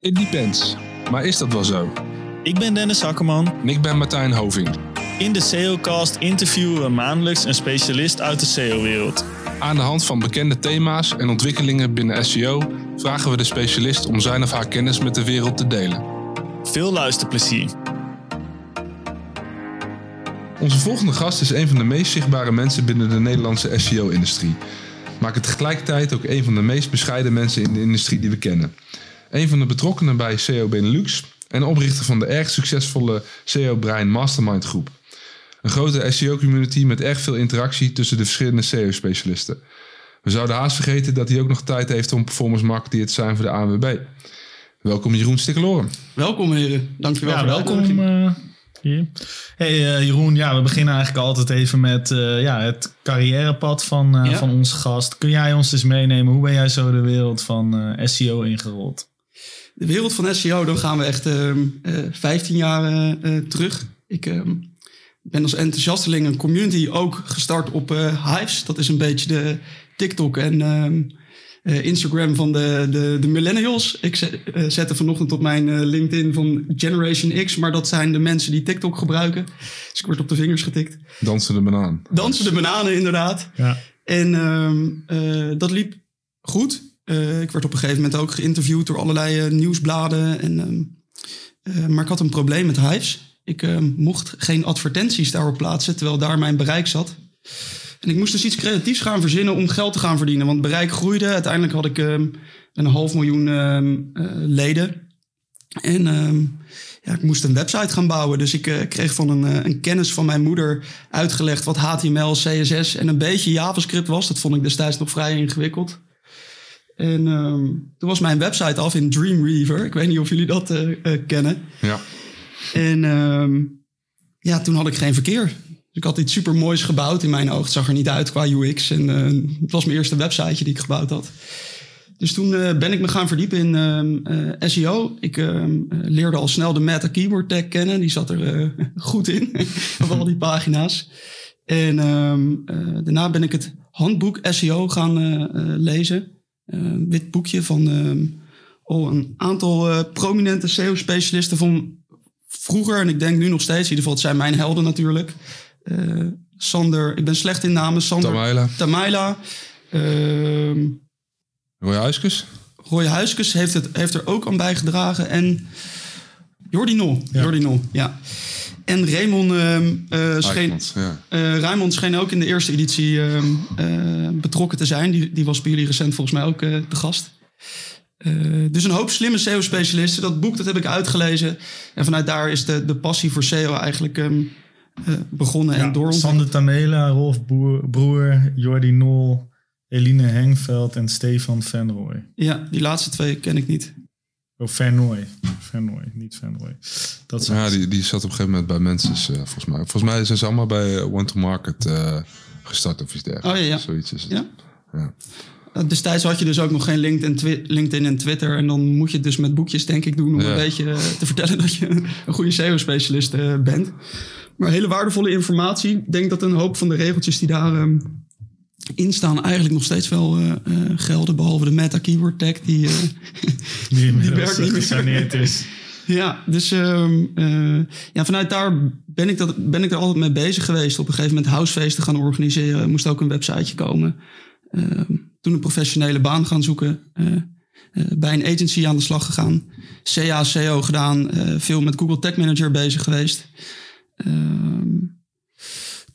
It depends. Maar is dat wel zo? Ik ben Dennis Akkerman. En ik ben Martijn Hoving. In de SEOcast interviewen we maandelijks een specialist uit de SEO-wereld. Aan de hand van bekende thema's en ontwikkelingen binnen SEO vragen we de specialist om zijn of haar kennis met de wereld te delen. Veel luisterplezier. Onze volgende gast is een van de meest zichtbare mensen binnen de Nederlandse SEO-industrie. Maar het tegelijkertijd ook een van de meest bescheiden mensen in de industrie die we kennen. Een van de betrokkenen bij SEO Benelux en oprichter van de erg succesvolle SEO Brein Mastermind groep. Een grote SEO-community met erg veel interactie tussen de verschillende SEO-specialisten. We zouden haast vergeten dat hij ook nog tijd heeft om performance marketeer te zijn voor de ANWB. Welkom Jeroen Stikkeloren. Welkom heren, dankjewel Ja, voor welkom eh, hier. Hey eh, Jeroen, ja, we beginnen eigenlijk altijd even met eh, ja, het carrièrepad van, eh, Ja. van onze gast. Kun jij ons eens meenemen? Hoe ben jij zo de wereld van eh, SEO ingerold? De wereld van SEO, dan gaan we echt ehm, eh 15 jaar eh, eh, terug. Ik ehm, ben als enthousiasteling een community ook gestart op eh, Hives. Dat is een beetje de TikTok en ehm, eh, Instagram van de, de, de millennials. Ik zet, zette vanochtend op mijn eh, LinkedIn van Generation X, maar dat zijn de mensen die TikTok gebruiken. Dus ik word op de vingers getikt. Dansen de banaan. Dansen de bananen inderdaad. Ja. En ehm, eh, dat liep goed. Eh, ik werd op een gegeven moment ook geïnterviewd door allerlei eh, nieuwsbladen. En, ehm, eh, maar ik had een probleem met Hives. Ik ehm, mocht geen advertenties daarop plaatsen, terwijl daar mijn bereik zat. En ik moest dus iets creatiefs gaan verzinnen om geld te gaan verdienen. Want bereik groeide. Uiteindelijk had ik ehm, een half miljoen leden. En ja, ik moest een website gaan bouwen. Dus ik kreeg van een, een kennis van mijn moeder uitgelegd wat HTML, CSS en een beetje JavaScript was. Dat vond ik destijds nog vrij ingewikkeld. En ehm, toen was mijn website af in Dreamweaver. Ik weet niet of jullie dat eh, eh, kennen. Ja. En ehm, ja, toen had ik geen verkeer. Dus ik had iets super moois gebouwd in mijn ogen. Het zag er niet uit qua UX. En eh, het was mijn eerste websiteje die ik gebouwd had. Dus toen eh, ben ik me gaan verdiepen in ehm, SEO. Ik ehm, leerde al snel de Meta Keyword Tag kennen. Die zat er goed in, op al die pagina's. En ehm, daarna ben ik het handboek SEO gaan lezen. Eh, wit boekje van ehm, al een aantal eh, prominente SEO-specialisten van vroeger. En ik denk nu nog steeds, in ieder geval, het zijn mijn helden natuurlijk. Eh, Sander, ik ben slecht in namen. Sander Tamaila. Tamaila. Ehm Roy Huiskus. Roy Huiskes heeft, het, heeft er ook aan bijgedragen. En Jordi Nol. Ja. Jordi Nol, ja. En Raymond ehm, eh, scheen, Eikmans, ja. eh, Raymond scheen ook in de eerste editie ehm, eh, betrokken te zijn. Die, die was bij jullie recent volgens mij ook eh, te gast. Eh, dus een hoop slimme SEO-specialisten. Dat boek dat heb ik uitgelezen. En vanuit daar is de, de passie voor SEO eigenlijk ehm, eh, begonnen en Ja, doorontwikkeld. Sander Tamela, Rolf Boer, Broer, Jordi Nol, Eline Hengveld en Stefan Venrooy. Ja, die laatste twee ken ik niet. Oh, Vernooy. Vernooy, niet Venrooy. Dat Ja, die, die zat op een gegeven moment bij mensen, eh, volgens mij. Volgens mij zijn ze allemaal bij eh, One to Market eh, gestart of iets dergelijks. Oh, ja, ja. Zoiets is het. Ja? Ja. Uh, Destijds had je dus ook nog geen LinkedIn, en Twitter. En dan moet je het dus met boekjes, denk ik, doen om Ja. een beetje te vertellen dat je een goede SEO-specialist bent. Maar hele waardevolle informatie. Ik denk dat een hoop van de regeltjes die daar ehm, in staan eigenlijk nog steeds wel eh, eh, gelden. Behalve de meta keyword tag die... eh, die werkt niet gesaneerd is. ja, dus ehm, eh, ja, vanuit daar ben ik, dat, ben ik er altijd mee bezig geweest. Op een gegeven moment housefeesten gaan organiseren. Er moest ook een websiteje komen. Ehm, toen een professionele baan gaan zoeken. bij een agency aan de slag gegaan. CA, CO gedaan. veel met Google Tag Manager bezig geweest. Ehm,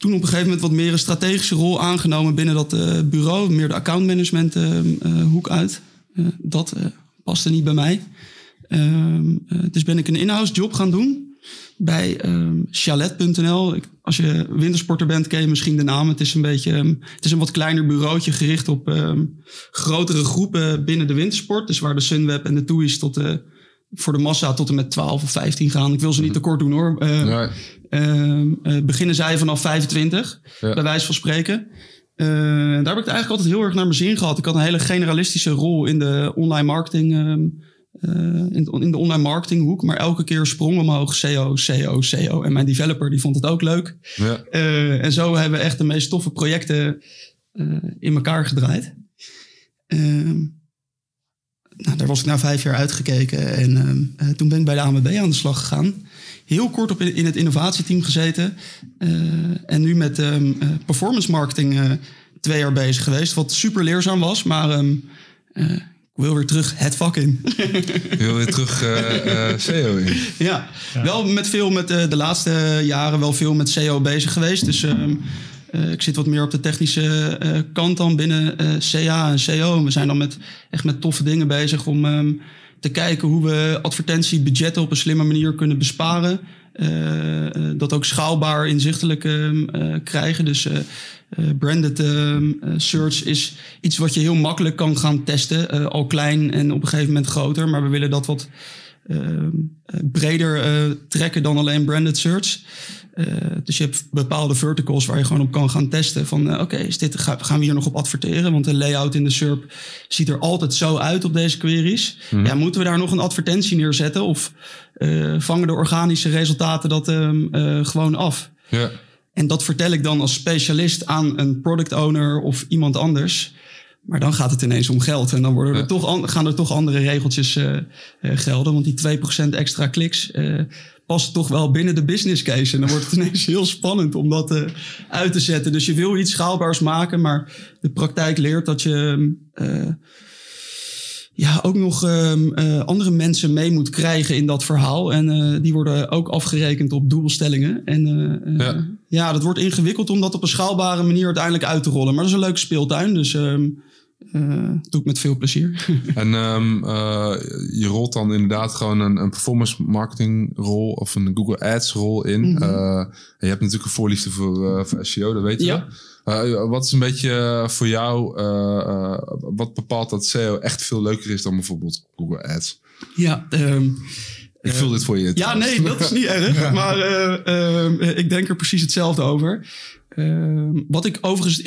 toen op een gegeven moment wat meer een strategische rol aangenomen binnen dat eh, bureau. Meer de accountmanagement eh, hoek uit. Dat paste niet bij mij. Ehm, eh, dus ben ik een in-house job gaan doen bij ehm chalet.nl. Als je wintersporter bent, ken je misschien de naam. Het is een beetje, ehm, het is een wat kleiner bureautje gericht op grotere groepen binnen de wintersport. Dus waar de Sunweb en de TUI's tot de, voor de massa tot en met 12 of 15 gaan. Ik wil ze niet tekort doen hoor. Eh, Ehm, eh, beginnen zij vanaf 25, Ja. bij wijze van spreken. Eh, daar heb ik het eigenlijk altijd heel erg naar mijn zin gehad. Ik had een hele generalistische rol in de online marketing, eh, in, de, in de online marketinghoek. Maar elke keer sprong omhoog SEO, SEO, SEO. En mijn developer die vond het ook leuk. ja. En zo hebben we echt de meest toffe projecten in elkaar gedraaid. Ehm, nou, daar was ik na vijf jaar uitgekeken. En ehm, eh, toen ben ik bij de AMB aan de slag gegaan. Heel kort op in, in het innovatieteam gezeten. Eh, en nu met ehm, eh, performance marketing eh, twee jaar bezig geweest. Wat super leerzaam was. Maar ehm, eh, ik wil weer terug het vak in. Je wil weer terug eh, eh, SEO in. Ja, wel met veel met eh, de laatste jaren wel veel met SEO bezig geweest. Dus ehm, eh, ik zit wat meer op de technische eh, kant dan binnen eh, CA en CO. We zijn dan met, echt met toffe dingen bezig om ehm, te kijken hoe we advertentiebudgetten op een slimme manier kunnen besparen. Dat ook schaalbaar inzichtelijk ehm, eh, krijgen. Dus branded eh, search is iets wat je heel makkelijk kan gaan testen. al klein en op een gegeven moment groter. Maar we willen dat wat breder trekken dan alleen branded search. Eh, dus je hebt bepaalde verticals waar je gewoon op kan gaan testen. Van eh, oké, is dit ga- gaan we hier nog op adverteren? Want de layout in de SERP ziet er altijd zo uit op deze queries. Ja, moeten we daar nog een advertentie neerzetten? Of eh, vangen de organische resultaten dat ehm, eh, gewoon af? Ja. En dat vertel ik dan als specialist aan een product owner of iemand anders. Maar dan gaat het ineens om geld. En dan worden er Ja. toch an- gaan er toch andere regeltjes gelden. Want die 2% extra kliks past toch wel binnen de business case. En dan wordt het ineens heel spannend om dat eh, uit te zetten. Dus je wil iets schaalbaars maken. Maar de praktijk leert dat je eh, ja, ook nog ehm, eh, andere mensen mee moet krijgen in dat verhaal. En die worden ook afgerekend op doelstellingen. En Ja. ja. dat wordt ingewikkeld om dat op een schaalbare manier uiteindelijk uit te rollen. Maar dat is een leuke speeltuin, dus ehm eh, doe ik met veel plezier. En ehm, eh, je rolt dan inderdaad gewoon een, een performance marketing rol of een Google Ads rol in. Mhm. Eh, je hebt natuurlijk een voorliefde voor, voor SEO, dat weten Ja. we. Eh, wat is een beetje voor jou, eh, eh, wat bepaalt dat SEO echt veel leuker is dan bijvoorbeeld Google Ads? ja, ehm, Ik vul dit voor je. ja, trouwens. nee, dat is niet erg. Maar eh, ehm, eh, ik denk er precies hetzelfde over. Ehm, wat ik overigens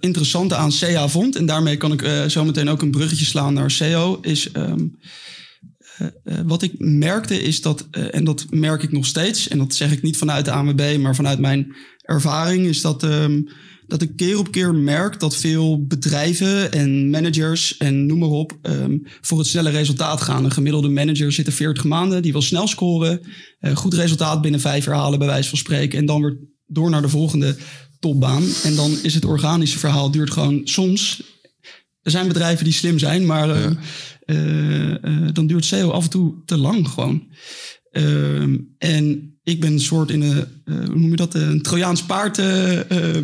interessante aan SEA vond... en daarmee kan ik eh, zo meteen ook een bruggetje slaan naar SEO... is ehm, eh, eh, wat ik merkte is dat, eh, en dat merk ik nog steeds... en dat zeg ik niet vanuit de ANWB, maar vanuit mijn ervaring... is dat, ehm, dat ik keer op keer merk dat veel bedrijven en managers en noem maar op... ehm, voor het snelle resultaat gaan. Een gemiddelde manager zit er 40 maanden, die wil snel scoren... eh, goed resultaat binnen vijf jaar halen, bij wijze van spreken... en dan weer door naar de volgende topbaan. En dan is het organische verhaal duurt gewoon soms. Er zijn bedrijven die slim zijn, maar ehm, eh, eh, dan duurt SEO af en toe te lang gewoon. Ehm, en ik ben een soort in een, eh, hoe noem je dat, een Trojaans paard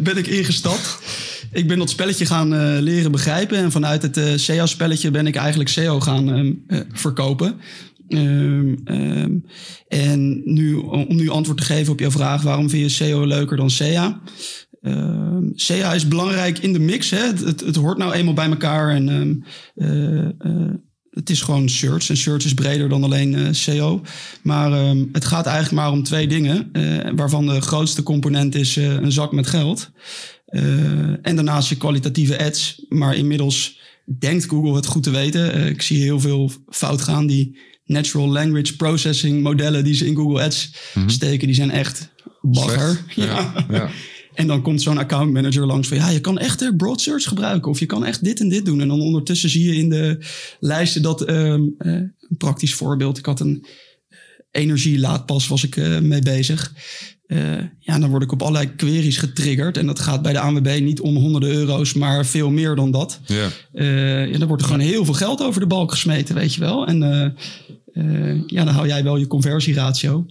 ben ik ingestapt. Ik ben dat spelletje gaan leren begrijpen. En vanuit het eh SEO-spelletje ben ik eigenlijk SEO gaan ehm, eh, verkopen. En nu, om nu antwoord te geven op jouw vraag, waarom vind je SEO leuker dan SEA? Ehm SEA is belangrijk in de mix. Hè? Het, het, het hoort nou eenmaal bij elkaar. En ehm, eh, eh, het is gewoon search. En search is breder dan alleen SEO. Maar ehm, het gaat eigenlijk maar om twee dingen. waarvan de grootste component is een zak met geld. En daarnaast je kwalitatieve ads. Maar inmiddels denkt Google het goed te weten. Ik zie heel veel fout gaan. Die natural language processing modellen die ze in Google Ads steken, die zijn echt bagger. Slecht. Ja. ja. En dan komt zo'n account manager langs van ja, je kan echt eh, broad search gebruiken of je kan echt dit en dit doen. En dan ondertussen zie je in de lijsten dat ehm, eh, een praktisch voorbeeld. Ik had een energielaadpas was ik eh, mee bezig. Eh, ja, dan word ik op allerlei queries getriggerd. En dat gaat bij de ANWB niet om honderden euro's, maar veel meer dan dat. ja. Eh, ja, dan wordt er gewoon heel veel geld over de balk gesmeten, weet je wel. En eh, eh, ja, dan hou jij wel je conversieratio.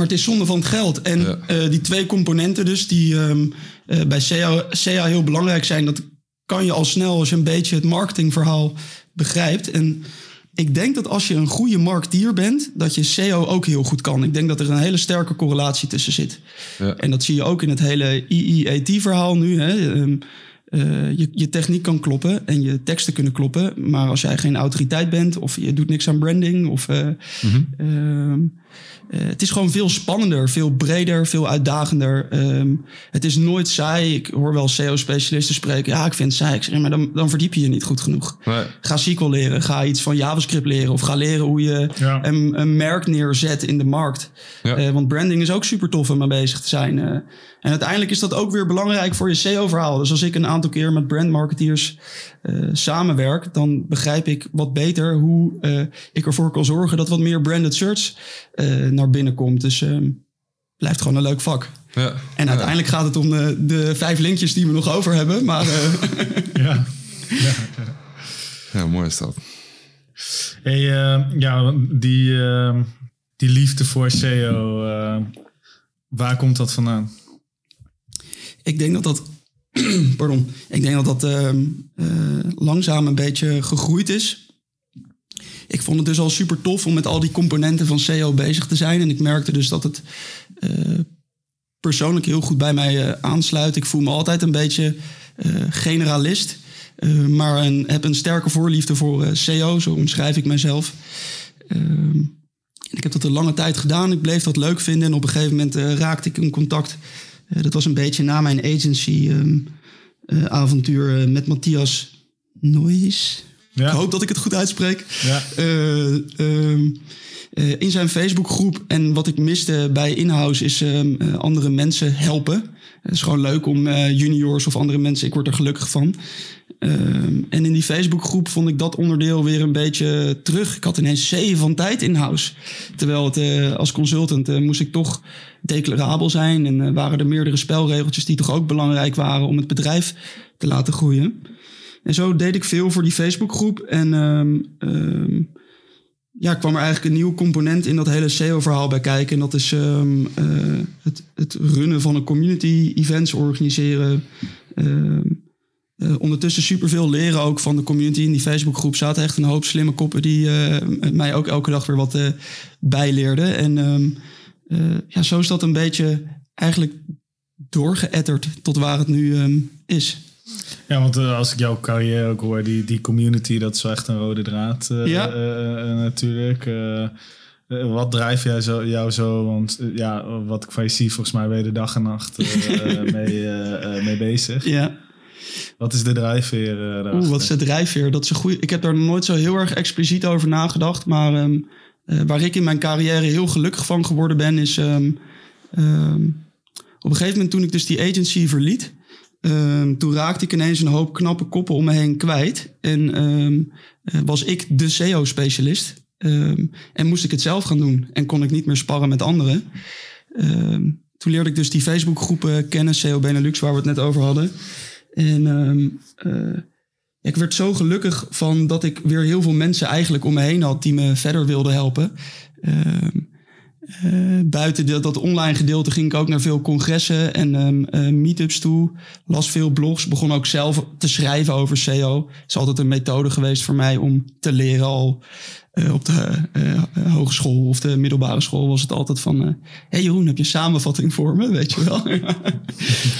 Maar het is zonde van het geld. En Ja. eh, die twee componenten dus, die ehm, eh, bij SEA heel belangrijk zijn... dat kan je al snel als je een beetje het marketingverhaal begrijpt. En ik denk dat als je een goede marketeer bent... dat je SEO ook heel goed kan. Ik denk dat er een hele sterke correlatie tussen zit. Ja. En dat zie je ook in het hele IEAT-verhaal nu. Hè. Ehm, eh, je, je techniek kan kloppen en je teksten kunnen kloppen. Maar als jij geen autoriteit bent of je doet niks aan branding... of eh, ehm, eh, het is gewoon veel spannender, veel breder, veel uitdagender. Ehm, het is nooit saai. Ik hoor wel SEO-specialisten spreken. Ja, ik vind het saai. Ik zeg, maar dan, dan verdiep je je niet goed genoeg. Nee. Ga SQL leren. Ga iets van JavaScript leren. Of ga leren hoe je Ja. een, een merk neerzet in de markt. Ja. Eh, want branding is ook super tof om mee bezig te zijn. Eh. en uiteindelijk is dat ook weer belangrijk voor je SEO-verhaal. Dus als ik een aantal keer met brandmarketeers eh, samenwerk, dan begrijp ik wat beter hoe eh, ik ervoor kan zorgen dat wat meer branded search eh, naar binnen komt. Dus ehm, blijft gewoon een leuk vak. Ja. En uiteindelijk gaat het om de, de vijf linkjes die we nog over hebben. Maar eh, Ja. Ja, mooi is dat. Hey, eh, ja, die, eh, die liefde voor SEO, eh, waar komt dat vandaan? Ik denk dat dat. pardon. Ik denk dat dat ehm, eh, langzaam een beetje gegroeid is. Ik vond het dus al super tof om met al die componenten van SEO bezig te zijn. En ik merkte dus dat het eh, persoonlijk heel goed bij mij eh, aansluit. Ik voel me altijd een beetje generalist. maar een, heb een sterke voorliefde voor SEO, zo omschrijf ik mezelf. Ehm, ik heb dat een lange tijd gedaan. Ik bleef dat leuk vinden. En op een gegeven moment raakte ik in contact. Eh, dat was een beetje na mijn agency ehm, eh, avontuur eh, met Matthias Noyes. Ja. Ik hoop dat ik het goed uitspreek. Ja. Eh, ehm, eh, in zijn Facebookgroep. En wat ik miste bij Inhouse is ehm, eh, andere mensen helpen. Het is gewoon leuk om juniors of andere mensen. Ik word er gelukkig van. Ehm, en in die Facebookgroep vond ik dat onderdeel weer een beetje terug. Ik had ineens zeven van tijd in-house. Terwijl het, als consultant moest ik toch declarabel zijn. En waren er meerdere spelregeltjes die toch ook belangrijk waren om het bedrijf te laten groeien. En zo deed ik veel voor die Facebookgroep. En ehm, ehm, ja, kwam er eigenlijk een nieuw component in dat hele SEO-verhaal bij kijken. En dat is ehm, eh, het, het runnen van een community, events organiseren. Eh, ondertussen superveel leren ook van de community. In die Facebookgroep zaten echt een hoop slimme koppen die eh, mij ook elke dag weer wat eh, bijleerden. En ja, zo is dat een beetje eigenlijk doorgeëtterd tot waar het nu ehm, is. Ja, want eh, als ik jouw carrière ook hoor, die, die community, dat is wel echt een rode draad eh, Ja. eh, natuurlijk. Wat drijft jij zo, jou zo? Want ja, wat ik van je zie, volgens mij ben je er dag en nacht mee, mee bezig. Ja. Wat is de drijfveer eh daarachter? Oeh, wat is de drijfveer? Dat is een goede. Ik heb daar nooit zo heel erg expliciet over nagedacht. Maar ehm, eh, waar ik in mijn carrière heel gelukkig van geworden ben, is ehm, ehm, op een gegeven moment toen ik dus die agency verliet. Ehm, toen raakte ik ineens een hoop knappe koppen om me heen kwijt. En ehm, eh, was ik de SEO-specialist. Ehm, en moest ik het zelf gaan doen. En kon ik niet meer sparren met anderen. Toen leerde ik dus die Facebookgroepen kennen, SEO Benelux, waar we het net over hadden. En eh, ik werd zo gelukkig van dat ik weer heel veel mensen eigenlijk om me heen had die me verder wilden helpen. Eh, buiten dat, dat online gedeelte ging ik ook naar veel congressen en ehm, eh, meetups toe. Las veel blogs, begon ook zelf te schrijven over SEO. Het is altijd een methode geweest voor mij om te leren al. eh, op de hogeschool of de middelbare school was het altijd van... Hé hey Jeroen, heb je een samenvatting voor me? Weet je wel.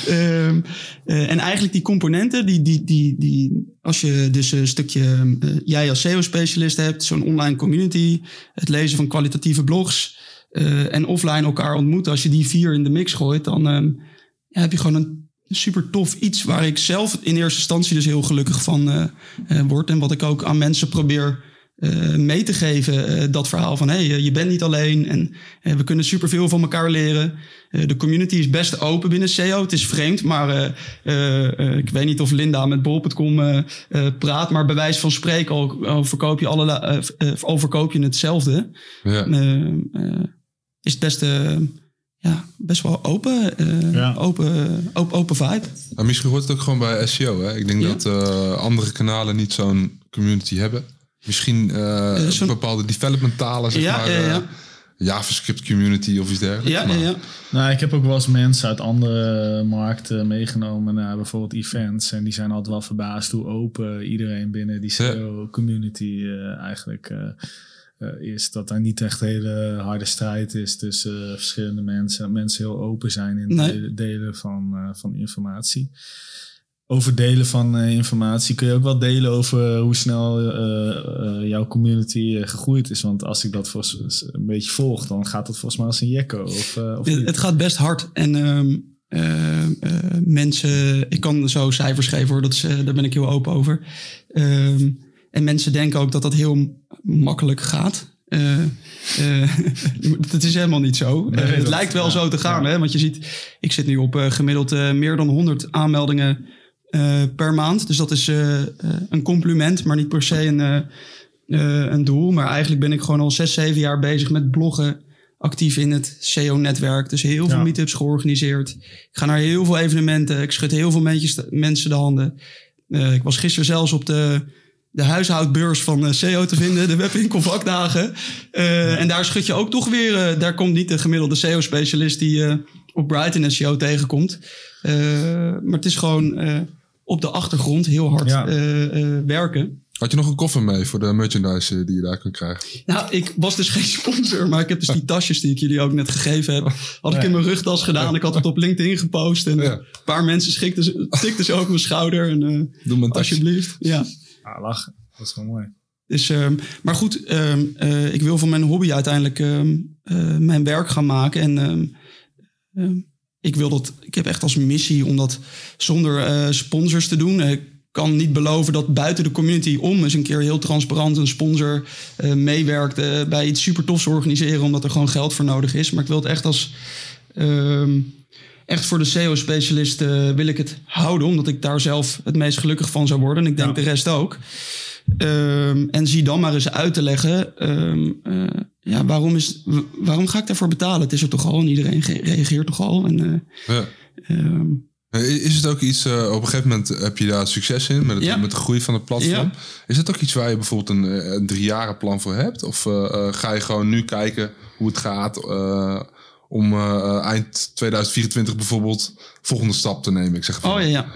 Ehm, eh, en eigenlijk die componenten, die, die, die, die, als je dus een stukje, jij als SEO-specialist hebt, zo'n online community, het lezen van kwalitatieve blogs eh, en offline elkaar ontmoeten, als je die vier in de mix gooit, dan ehm, ja, heb je gewoon een super tof iets waar ik zelf in eerste instantie dus heel gelukkig van eh, word. En wat ik ook aan mensen probeer mee te geven, dat verhaal van hé, hey, je bent niet alleen en we kunnen superveel van elkaar leren. De community is best open binnen SEO. Het is vreemd, maar ik weet niet of Linda met bol.com praat, maar bij wijze van spreken al, al verkoop je alle, al verkoop je hetzelfde. Ja. Is het best, eh, ja, best wel open, eh, Ja. open, open, open vibe. Maar misschien hoort het ook gewoon bij SEO. Hè? Ik denk Ja. dat eh, andere kanalen niet zo'n community hebben. Misschien eh, bepaalde development talen, zeg Ja, maar. ja, ja. eh, JavaScript community of iets dergelijks. Ja, ja, Maar- ja. Nou, ik heb ook wel eens mensen uit andere markten meegenomen naar bijvoorbeeld events. En die zijn altijd wel verbaasd hoe open iedereen binnen die Ja. SEO-community eh, eigenlijk is. Dat daar niet echt hele harde strijd is tussen eh, verschillende mensen. Mensen heel open zijn in Nee. het delen van, eh, van informatie. Over delen van eh, informatie kun je ook wel delen over hoe snel eh, eh, jouw community eh, gegroeid is. Want als ik dat voor, een beetje volg, dan gaat dat volgens mij als een jekko. Of, eh, of Het, gaat best hard. En ehm, eh, eh, mensen, ik kan zo cijfers geven hoor, dat is, eh, daar ben ik heel open over. Ehm, en mensen denken ook dat dat heel makkelijk gaat. Eh, dat is helemaal niet zo. Nee, Eh, het lijkt wel ja, zo te gaan, ja. hè? want je ziet, ik zit nu op gemiddeld meer dan 100 aanmeldingen per maand. Dus dat is een compliment, maar niet per se een, een doel. Maar eigenlijk ben ik gewoon al zes, zeven jaar bezig met bloggen. Actief in het SEO-netwerk. Dus heel veel Ja. meetups georganiseerd. Ik ga naar heel veel evenementen. Ik schud heel veel mensen, de handen. Ik was gisteren zelfs op de, de huishoudbeurs van eh, SEO te vinden. De webwinkel vakdagen. Eh, En daar schud je ook toch weer... eh, daar komt niet de gemiddelde SEO-specialist die je op Brighton SEO tegenkomt. Eh, maar het is gewoon eh, op de achtergrond heel hard Ja. eh, eh, werken. Had je nog een koffer mee voor de merchandise die je daar kunt krijgen? Nou, ik was dus geen sponsor, maar ik heb dus die tasjes die ik jullie ook net gegeven heb, had ik Ja. in mijn rugtas gedaan. Ik had het op LinkedIn gepost en Ja. een paar mensen schikten ze, tikten ze ook mijn schouder. En, eh, Doe een tasje. alsjeblieft, ja. Ah, lachen. Dat is gewoon mooi. Dus, ehm, maar goed, ehm, eh, ik wil van mijn hobby uiteindelijk ehm, eh, mijn werk gaan maken. En ik wil dat, ik heb echt als missie om dat zonder eh, sponsors te doen. Ik kan niet beloven dat buiten de community om eens een keer heel transparant een sponsor meewerkt bij iets super tofs organiseren, omdat er gewoon geld voor nodig is. Maar ik wil het echt als echt voor de SEO-specialist eh, wil ik het houden, omdat ik daar zelf het meest gelukkig van zou worden. En ik denk Ja. de rest ook. Ehm, en zie dan maar eens uit te leggen, ehm, eh, ja, waarom, is, waarom ga ik daarvoor betalen? Het is er toch al en iedereen ge- reageert toch al. En, eh, Ja. ehm, Eh, Is het ook iets, op een gegeven moment heb je daar succes in met, het, Ja. met de groei van het platform. Ja. Is het ook iets waar je bijvoorbeeld een, een drie jaren plan voor hebt? Of ga je gewoon nu kijken hoe het gaat om eh, eind 2024 bijvoorbeeld volgende stap te nemen? Ik zeg van, Oh ja, ja.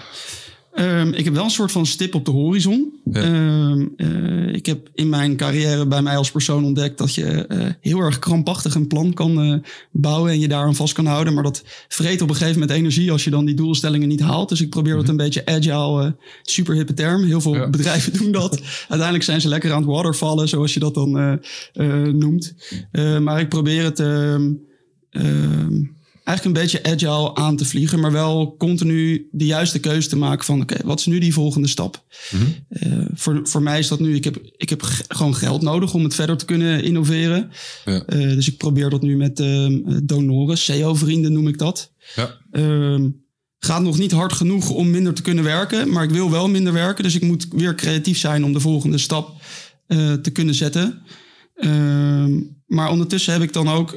Ehm, ik heb wel een soort van stip op de horizon. Ja. Ehm, eh, ik heb in mijn carrière bij mij als persoon ontdekt dat je eh, heel erg krampachtig een plan kan eh, bouwen en je daaraan vast kan houden. Maar dat vreet op een gegeven moment energie als je dan die doelstellingen niet haalt. Dus ik probeer dat een beetje agile, eh, super hippe term. Heel veel Mhm. Ja. bedrijven doen dat. Uiteindelijk zijn ze lekker aan het watervallen, zoals je dat dan eh, eh, noemt. Eh, maar ik probeer het. ehm, eigenlijk een beetje agile aan te vliegen, maar wel continu de juiste keuze te maken van oké, wat is nu die volgende stap? Mhm. Eh, voor, voor mij is dat nu, ik heb, ik heb gewoon geld nodig om het verder te kunnen innoveren. Ja. Eh, dus ik probeer dat nu met ehm, donoren, SEO-vrienden noem ik dat. Ja. Ehm, gaat nog niet hard genoeg om minder te kunnen werken, maar ik wil wel minder werken. Dus ik moet weer creatief zijn om de volgende stap eh, te kunnen zetten. Ehm, maar ondertussen heb ik dan ook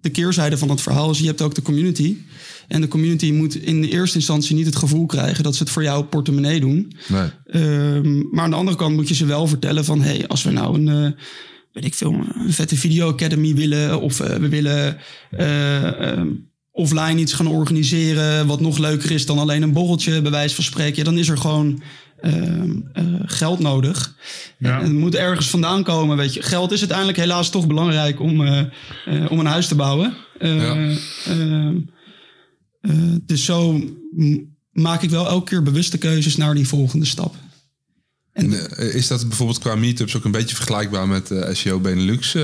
de keerzijde van het verhaal. Dus je hebt ook de community. En de community moet in de eerste instantie niet het gevoel krijgen dat ze het voor jouw portemonnee doen. Nee. Ehm, maar aan de andere kant moet je ze wel vertellen van... hey, als we nou een, eh, weet ik veel, een vette video academy willen... of eh, we willen eh, ehm, offline iets gaan organiseren... wat nog leuker is dan alleen een borreltje, bij wijze van spreken... ja, dan is er gewoon ehm, eh, geld nodig. Ja. En het moet ergens vandaan komen, weet je. Geld is uiteindelijk helaas toch belangrijk om, eh, eh, om een huis te bouwen. Ja. ehm, eh, dus zo maak ik wel elke keer bewuste keuzes naar die volgende stap. En, is dat bijvoorbeeld qua meetups ook een beetje vergelijkbaar met SEO Benelux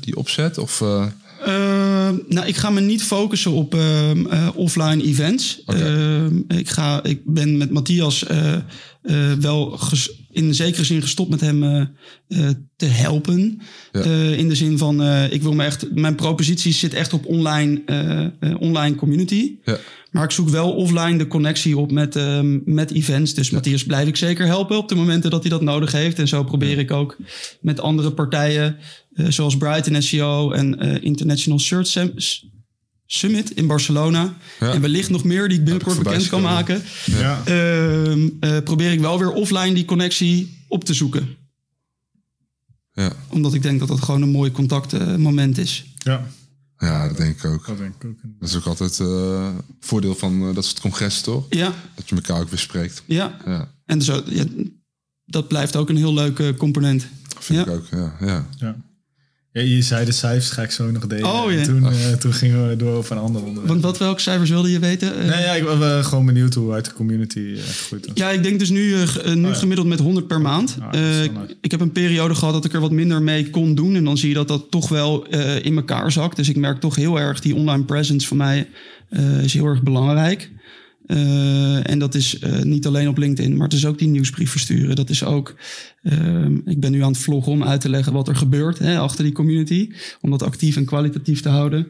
die opzet? Of, eh, Eh, nou, ik ga me niet focussen op ehm, eh, offline events. Ehm, ik, ga, ik ben met Matthias eh, eh, wel ges- in zekere zin gestopt met hem eh, eh, te helpen. Ja. Eh, in de zin van, eh, ik wil me echt, mijn propositie zit echt op online, online community. ja. Maar ik zoek wel offline de connectie op met, ehm, met events. Dus Matthias blijf ik zeker helpen op de momenten dat hij dat nodig heeft. En zo probeer ik ook met andere partijen, eh, zoals Brighton SEO en eh, International Search Summit in Barcelona. Ja. En wellicht nog meer die ik binnenkort bekend kan maken. Ja. Ehm, eh, probeer ik wel weer offline die connectie op te zoeken. Ja. Omdat ik denk dat dat gewoon een mooi contactmoment is. ja, ja, dat denk ik ook. dat denk ik ook. Dat is ook altijd eh voordeel van eh, dat soort congressen, toch? Ja, Dat je elkaar ook weer spreekt. ja. Ja, En zo, ja, dat blijft ook een heel leuke component. vind Ja. ik ook. Ja, ja. Ja. Je zei de cijfers, ga ik zo nog delen. Oh, ja. En toen, eh, toen gingen we door over een ander onderwerp. Want wat welke cijfers wilde je weten? Eh, Nee, ja, ik ben gewoon benieuwd hoe uit de community eh, gegroeid is. Ja, ik denk dus nu, nu Oh, gemiddeld met 100 per maand. Wel Eh, ik, heb een periode gehad dat ik er wat minder mee kon doen. En dan zie je dat dat toch wel in elkaar zakt. Dus ik merk toch heel erg die online presence voor mij is heel erg belangrijk. Eh, en dat is eh, niet alleen op LinkedIn, maar het is ook die nieuwsbrief versturen. Dat is ook, ehm, ik ben nu aan het vloggen om uit te leggen wat er gebeurt hè, achter die community. Om dat actief en kwalitatief te houden.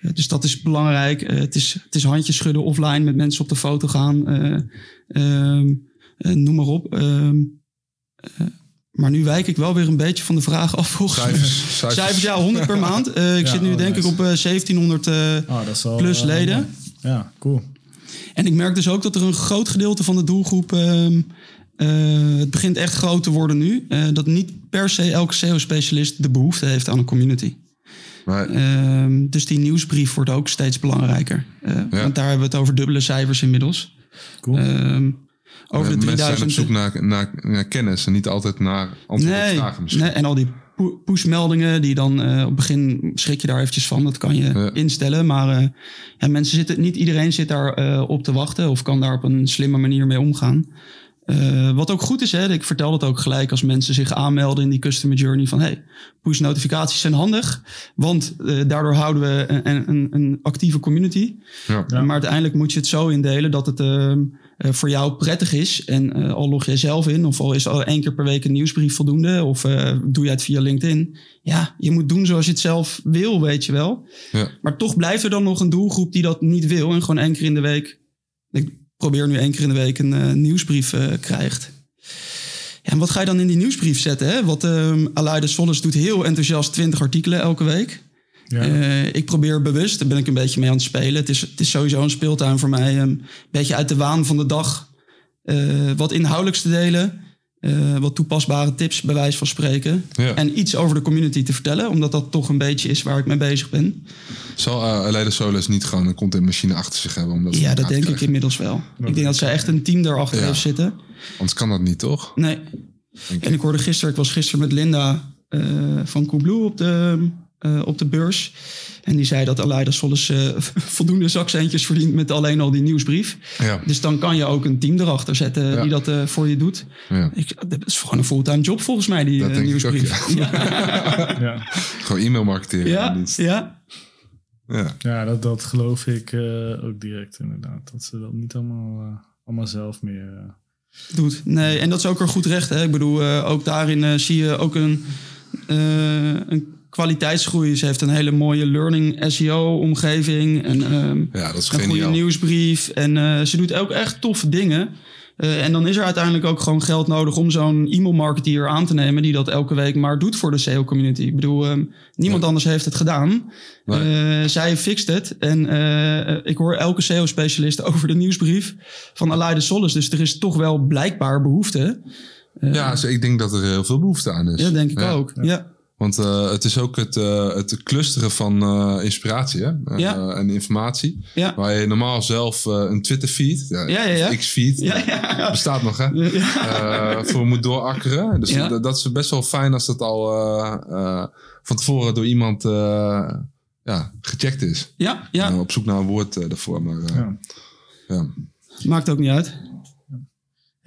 Eh, dus dat is belangrijk. Het, is, het is handjes schudden offline, met mensen op de foto gaan. eh, ehm, eh, noem maar op. Ehm, eh, maar nu wijk ik wel weer een beetje van de vraag af. Volgens mij. Cijfers, cijfers. Cijfers, ja, 100 per maand. Eh, ik Ja, zit nu oh, denk nice. ik op eh, 1700 eh, Oh, dat is wel, plus leden. Ja, cool. En ik merk dus ook dat er een groot gedeelte van de doelgroep. ehm, eh, het begint echt groot te worden nu. eh, dat niet per se elke SEO-specialist de behoefte heeft aan een community. Maar, Ehm, dus die nieuwsbrief wordt ook steeds belangrijker. Eh, Want daar hebben we het over dubbele cijfers inmiddels. Cool. Ehm, over de mensen zijn 3000. op zoek naar, naar, naar kennis en niet altijd naar antwoord op Nee, vragen misschien. nee, en al die pushmeldingen die dan eh, op het begin schrik je daar eventjes van. Dat kan je Ja. instellen. Maar eh, ja, mensen zitten, niet iedereen zit daar eh, op te wachten of kan daar op een slimme manier mee omgaan. Eh, wat ook goed is, hè, ik vertel dat ook gelijk als mensen zich aanmelden in die customer journey van hey, push notificaties zijn handig, want eh, daardoor houden we een, een, een actieve community. Ja. Ja. Maar uiteindelijk moet je het zo indelen dat het eh, voor jou prettig is. En eh, al log jij zelf in, of al is al één keer per week een nieuwsbrief voldoende, of eh, doe jij het via LinkedIn. Ja, je moet doen zoals je het zelf wil, weet je wel. Ja. Maar toch blijft er dan nog een doelgroep die dat niet wil en gewoon één keer in de week. Ik probeer nu één keer in de week een nieuwsbrief krijgt. Ja, en wat ga je dan in die nieuwsbrief zetten? Hè? Wat ehm Aleida Solles doet heel enthousiast 20 artikelen elke week. Ja. Eh, ik probeer bewust, daar ben ik een beetje mee aan het spelen. Het is, het is sowieso een speeltuin voor mij. Een beetje uit de waan van de dag. eh, wat inhoudelijks te delen. eh, wat toepasbare tips, bij wijze van spreken. Ja. En iets over de community te vertellen. Omdat dat toch een beetje is waar ik mee bezig ben. Zal uh, Solis niet gewoon een contentmachine achter zich hebben? Om dat ja, dat denk ik inmiddels wel. ik denk dat zij echt een team daarachter Ja. heeft zitten. Anders kan dat niet, toch? Nee. Denk En ik hoorde gisteren, ik was gisteren met Linda eh, van Coolblue op de, eh, op de beurs. En die zei dat Aleida Solles eh, voldoende zakcentjes verdient met alleen al die nieuwsbrief. Ja. Dus dan kan je ook een team erachter zetten Ja. die dat eh, voor je doet. ja. Ik, dat is gewoon een fulltime job volgens mij, die Dat denk ik ook, nieuwsbrief. ja. ja. Gewoon e-mail marketeren. Ja, ja. Ja. Ja, dat, dat geloof ik eh, ook direct inderdaad. Dat ze dat niet allemaal, allemaal zelf meer... doet. Nee, en dat is ook weer goed recht. Hè? Ik bedoel, eh, ook daarin eh, zie je ook een, eh, een kwaliteitsgroei. Ze heeft een hele mooie learning SEO-omgeving. En ehm, ja, dat is een goede nieuwsbrief. En eh, ze doet ook echt toffe dingen. Eh, en dan is er uiteindelijk ook gewoon geld nodig om zo'n e-mailmarketeer aan te nemen... die dat elke week maar doet voor de SEO-community. Ik bedoel, ehm, niemand anders heeft het gedaan. Nee. Eh, zij fixt het. En ik hoor elke SEO-specialist over de nieuwsbrief van Aleida Solles. Dus er is toch wel blijkbaar behoefte. Ja, dus ik denk dat er heel veel behoefte aan is. Ja, denk ik Ja. ook. Ja. Want eh, het is ook het, eh, het clusteren van eh, inspiratie hè? Eh, Ja. en informatie. Ja. Waar je normaal zelf eh, een Twitter-feed, ja, Ja, ja, ja. X-feed, Ja, ja, ja. bestaat nog hè, Ja. eh, voor moet doorakkeren. Dus Ja. dat, dat is best wel fijn als dat al eh, eh, van tevoren door iemand eh, ja, gecheckt is. Ja, ja. Nou, op zoek naar een woord daarvoor. Maar, eh, ja. ja. maakt ook niet uit.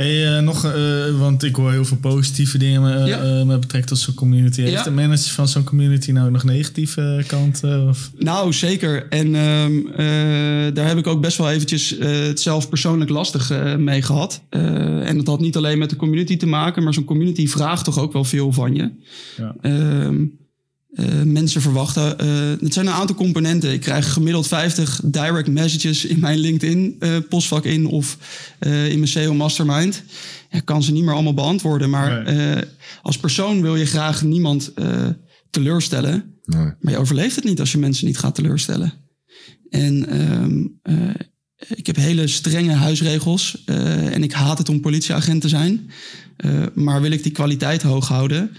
Hey, eh, nog, eh, want ik hoor heel veel positieve dingen eh, Ja. met betrekking tot zo'n community. Heeft Ja. de manager van zo'n community nou nog negatieve kanten? Of? Nou, zeker. En ehm, eh, daar heb ik ook best wel eventjes het zelf persoonlijk lastig mee gehad. Eh, en dat had niet alleen met de community te maken, maar zo'n community vraagt toch ook wel veel van je. Ja. Ehm, eh, mensen verwachten. eh, het zijn een aantal componenten. Ik krijg gemiddeld 50 direct messages in mijn LinkedIn eh, postvak in of eh, in mijn SEO Mastermind. Ik kan ze niet meer allemaal beantwoorden, maar Nee. eh, als persoon wil je graag niemand eh, teleurstellen. Nee. Maar je overleeft het niet als je mensen niet gaat teleurstellen. En ehm, eh, ik heb hele strenge huisregels. eh, en ik haat het om politieagent te zijn. Eh, maar wil ik die kwaliteit hoog houden,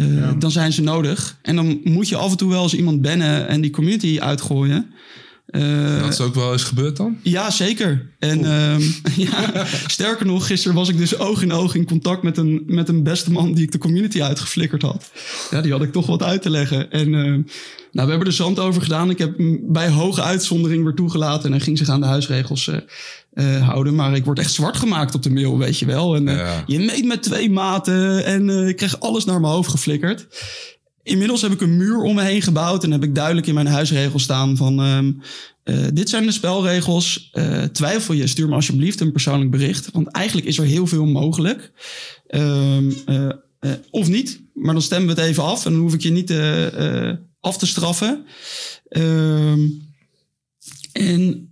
eh, Ja. dan zijn ze nodig. En dan moet je af en toe wel eens iemand bannen en die community uitgooien. Eh, dat is ook wel eens gebeurd dan? ja, zeker. En ehm, ja, sterker nog, gisteren was ik dus oog in oog in contact met een, met een beste man die ik de community uitgeflikkerd had. Ja, die had ik toch wat uit te leggen. En ehm, nou, we hebben er zand over gedaan. Ik heb hem bij hoge uitzondering weer toegelaten en hij ging zich aan de huisregels eh, eh, houden. Maar ik word echt zwart gemaakt op de mail, weet je wel. En eh, Ja. je meet met twee maten en eh, ik kreeg alles naar mijn hoofd geflikkerd. Inmiddels heb ik een muur om me heen gebouwd en heb ik duidelijk in mijn huisregels staan van ehm, eh, dit zijn de spelregels. Twijfel je, stuur me alsjeblieft een persoonlijk bericht. Want eigenlijk is er heel veel mogelijk. Ehm, eh, eh, of niet, maar dan stemmen we het even af en dan hoef ik je niet af te straffen. Ehm, en,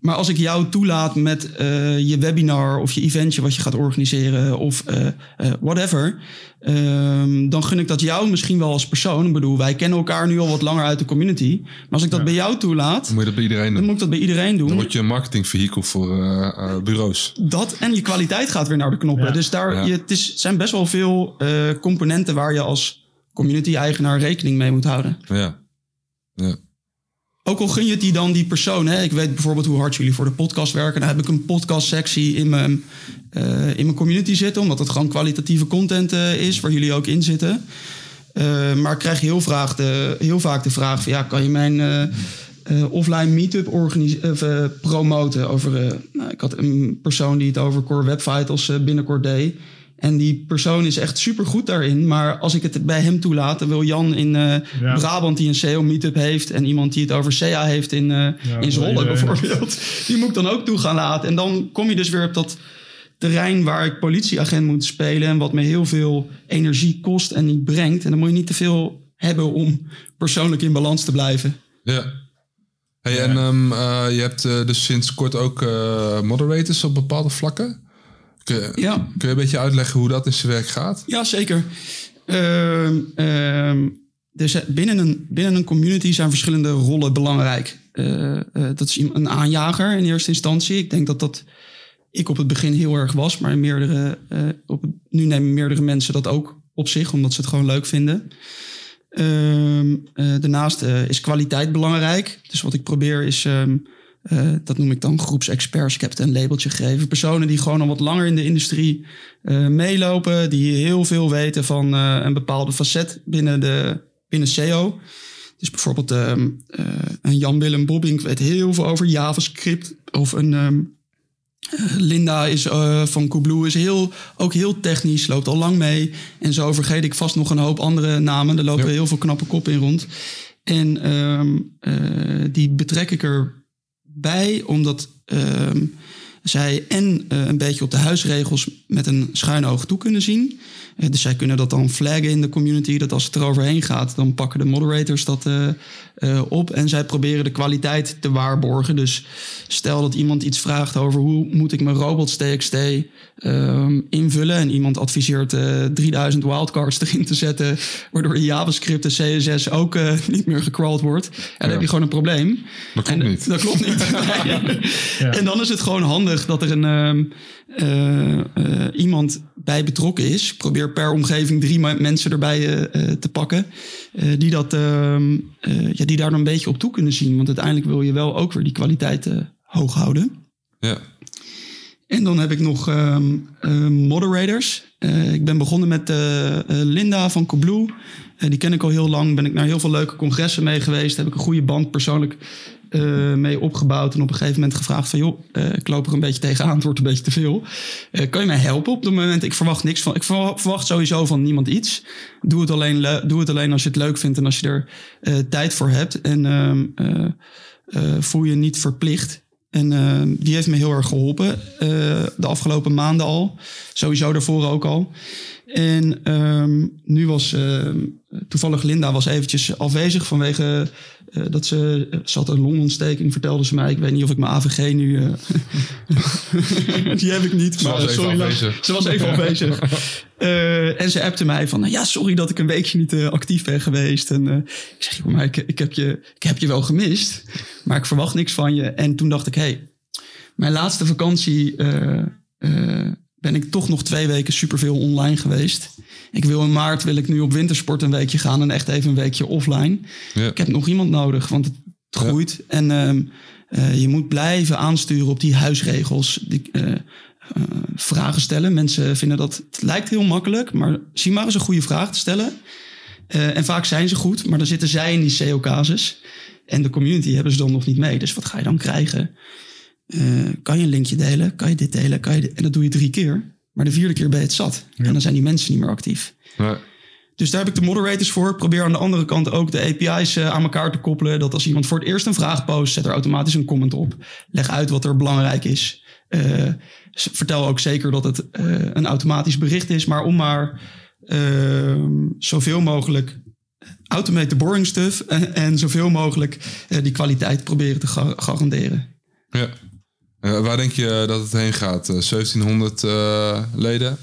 maar als ik jou toelaat met eh, je webinar of je eventje wat je gaat organiseren of eh, eh, whatever, ehm, dan gun ik dat jou misschien wel als persoon. Ik bedoel, wij kennen elkaar nu al wat langer uit de community. Maar als ik dat Ja. bij jou toelaat, Dan moet je dat bij iedereen dan doen. moet ik dat bij iedereen doen. Dan word je een marketingvehikel voor eh, eh, bureaus. Dat en je kwaliteit gaat weer naar de knoppen. Ja. Dus daar, Ja. je, het is, zijn best wel veel eh, componenten waar je als community-eigenaar rekening mee moet houden. Ja. ja. Ook al gun je het die dan die persoon. Hè? Ik weet bijvoorbeeld hoe hard jullie voor de podcast werken. Dan heb ik een podcastsectie in mijn, eh, in mijn community zitten. Omdat het gewoon kwalitatieve content eh, is waar jullie ook in zitten. Eh, maar ik krijg heel, de, heel vaak de vraag van... Ja, kan je mijn offline meetup promoten? Over, nou, ik had een persoon die het over Core Web Vitals binnenkort deed. En die persoon is echt super goed daarin. Maar als ik het bij hem toelaat, dan wil Jan in eh, Ja. Brabant die een SEO meetup heeft. En iemand die het over SEA heeft in, eh in Zwolle bijvoorbeeld. Die moet ik dan ook toe gaan laten. En dan kom je dus weer op dat terrein waar ik politieagent moet spelen. En wat me heel veel energie kost en niet brengt. En dan moet je niet te veel hebben om persoonlijk in balans te blijven. Ja. Hey, En ehm, eh, je hebt dus sinds kort ook eh, moderators op bepaalde vlakken. Kun je, Ja. kun je een beetje uitleggen hoe dat in zijn werk gaat? Ja, zeker. Dus binnen een, binnen een community zijn verschillende rollen belangrijk. Eh, eh, dat is een aanjager in eerste instantie. Ik denk dat dat ik op het begin heel erg was, maar meerdere, eh, op, nu nemen meerdere mensen dat ook op zich, omdat ze het gewoon leuk vinden. Ehm, eh, daarnaast is kwaliteit belangrijk. Dus wat ik probeer is, eh, dat noem ik dan groepsexperts. Ik heb het een labeltje gegeven. Personen die gewoon al wat langer in de industrie eh, meelopen. Die heel veel weten van eh, een bepaalde facet binnen, de, binnen SEO. Dus bijvoorbeeld ehm, eh, een Jan-Willem Bobbink weet heel veel over JavaScript. Of een ehm, eh, Linda is, van Coolblue is heel, ook heel technisch, loopt al lang mee. En zo vergeet ik vast nog een hoop andere namen. Er lopen Ja. heel veel knappe koppen in rond. En ehm, eh, die betrek ik erbij omdat ehm, zij en eh, een beetje op de huisregels met een schuin oog toe kunnen zien. Eh, dus zij kunnen dat dan flaggen in de community. Dat als het eroverheen gaat, dan pakken de moderators dat eh, op. En zij proberen de kwaliteit te waarborgen. Dus stel dat iemand iets vraagt over hoe moet ik mijn robots.txt ehm, invullen. En iemand adviseert eh 3000 wildcards erin te zetten. Waardoor JavaScript en CSS ook niet meer gecrawled wordt. En dan heb je gewoon een probleem. Dat klopt En, niet. Dat klopt niet. En dan is het gewoon handig dat er een, ehm, eh, eh, iemand bij betrokken is. Ik probeer per omgeving drie mensen erbij eh, te pakken. die, dat, ehm, eh, ja, die daar dan een beetje op toe kunnen zien. Want uiteindelijk wil je wel ook weer die kwaliteit hoog houden. Ja. En dan heb ik nog ehm, eh, moderators. Ik ben begonnen met Linda van Coolblue. Eh, die ken ik al heel lang. Ben ik naar heel veel leuke congressen mee geweest. Heb ik een goede band persoonlijk eh, mee opgebouwd. En op een gegeven moment gevraagd van... joh, eh, ik loop er een beetje tegenaan. Het wordt een beetje te veel. Eh, kan je mij helpen op het moment? Ik verwacht niks van... Ik verwa- verwacht sowieso van niemand iets. Doe het alleen, le- doe het alleen als je het leuk vindt... en als je er tijd voor hebt. En ehm, eh, eh, voel je niet verplicht... En eh, die heeft me heel erg geholpen eh, de afgelopen maanden al. Sowieso daarvoor ook al. En ehm, nu was ehm, toevallig Linda was eventjes afwezig vanwege eh, dat ze, ze had een longontsteking, vertelde ze mij. Ik weet niet of ik mijn AVG nu... eh, die heb ik niet, Ze was even sorry. Afwezig. Ze was even afwezig. Eh, en ze appte mij van, nou ja, sorry dat ik een weekje niet eh, actief ben geweest. En eh, ik zeg, joh, maar ik, ik, heb je, ik heb je wel gemist, maar ik verwacht niks van je. En toen dacht ik, hé, hey, mijn laatste vakantie eh, eh, ben ik toch nog twee weken superveel online geweest. Ik wil in maart wil ik nu op wintersport een weekje gaan en echt even een weekje offline. Ja. Ik heb nog iemand nodig, want het groeit. En ehm, eh, je moet blijven aansturen op die huisregels. Die, eh, eh, vragen stellen. Mensen vinden dat het lijkt heel makkelijk, maar zie maar eens een goede vraag te stellen. En vaak zijn ze goed, maar dan zitten zij in die SEO-casus. En de community hebben ze dan nog niet mee. Dus wat ga je dan krijgen? Eh, kan je een linkje delen? Kan je dit delen? Kan je dit? En dat doe je drie keer. Maar de vierde keer ben je het zat. En dan zijn die mensen niet meer actief. Nee. Dus daar heb ik de moderators voor. Probeer aan de andere kant ook de API's eh, aan elkaar te koppelen. Dat als iemand voor het eerst een vraag post, zet er automatisch een comment op. Leg uit wat er belangrijk is. Eh, vertel ook zeker dat het een automatisch bericht is. Maar om maar ehm, zoveel mogelijk automate the boring stuff en, en zoveel mogelijk die kwaliteit proberen te ga- garanderen. Ja. Eh, waar denk je dat het heen gaat? Eh, 1700 eh, leden?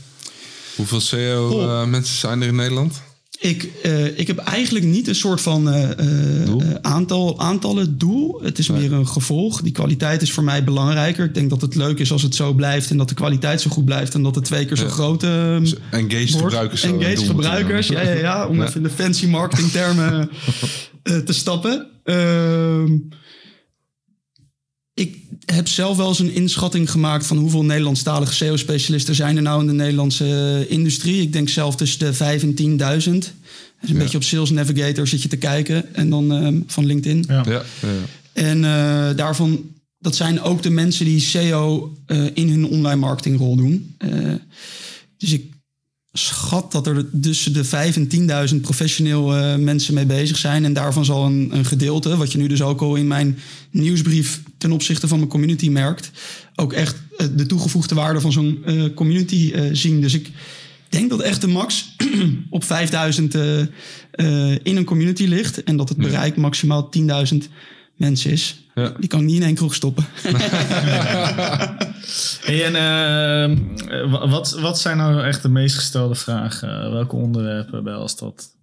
Hoeveel CEO-mensen zijn er in Nederland? Ik, eh, ik heb eigenlijk niet een soort van eh, eh, eh, aantal, aantallen doel. Het is Nee. meer een gevolg. Die kwaliteit is voor mij belangrijker. Ik denk dat het leuk is als het zo blijft en dat de kwaliteit zo goed blijft en dat het twee keer zo Ja. groot eh, Engaged wordt. gebruikers. moeten gebruikers, ja, ja, ja. Om Ja. even in de fancy marketingtermen eh, te stappen. Ehm, ik heb zelf wel eens een inschatting gemaakt van hoeveel Nederlandstalige SEO-specialisten zijn er nou in de Nederlandse eh, industrie. Ik denk zelf tussen de 5 en 10.000. Dat is een Ja. beetje op Sales Navigator zit je te kijken en dan ehm, van LinkedIn. Ja. Ja, ja, ja. En eh, daarvan, dat zijn ook de mensen die SEO eh, in hun online marketingrol doen. Eh, dus ik schat dat er tussen de 5 en 10.000 professioneel eh, mensen mee bezig zijn. En daarvan zal een, een gedeelte, wat je nu dus ook al in mijn nieuwsbrief ten opzichte van mijn community merkt, ook echt eh, de toegevoegde waarde van zo'n eh, community zien. Dus ik denk dat echt de max op 5000 eh, eh, in een community ligt. En dat het bereik maximaal 10.000 mensen is. Ja. Die kan ik niet in één kroeg stoppen. Hey, en eh, wa- wat, wat zijn nou echt de meest gestelde vragen? Eh, welke onderwerpen bij Alstad?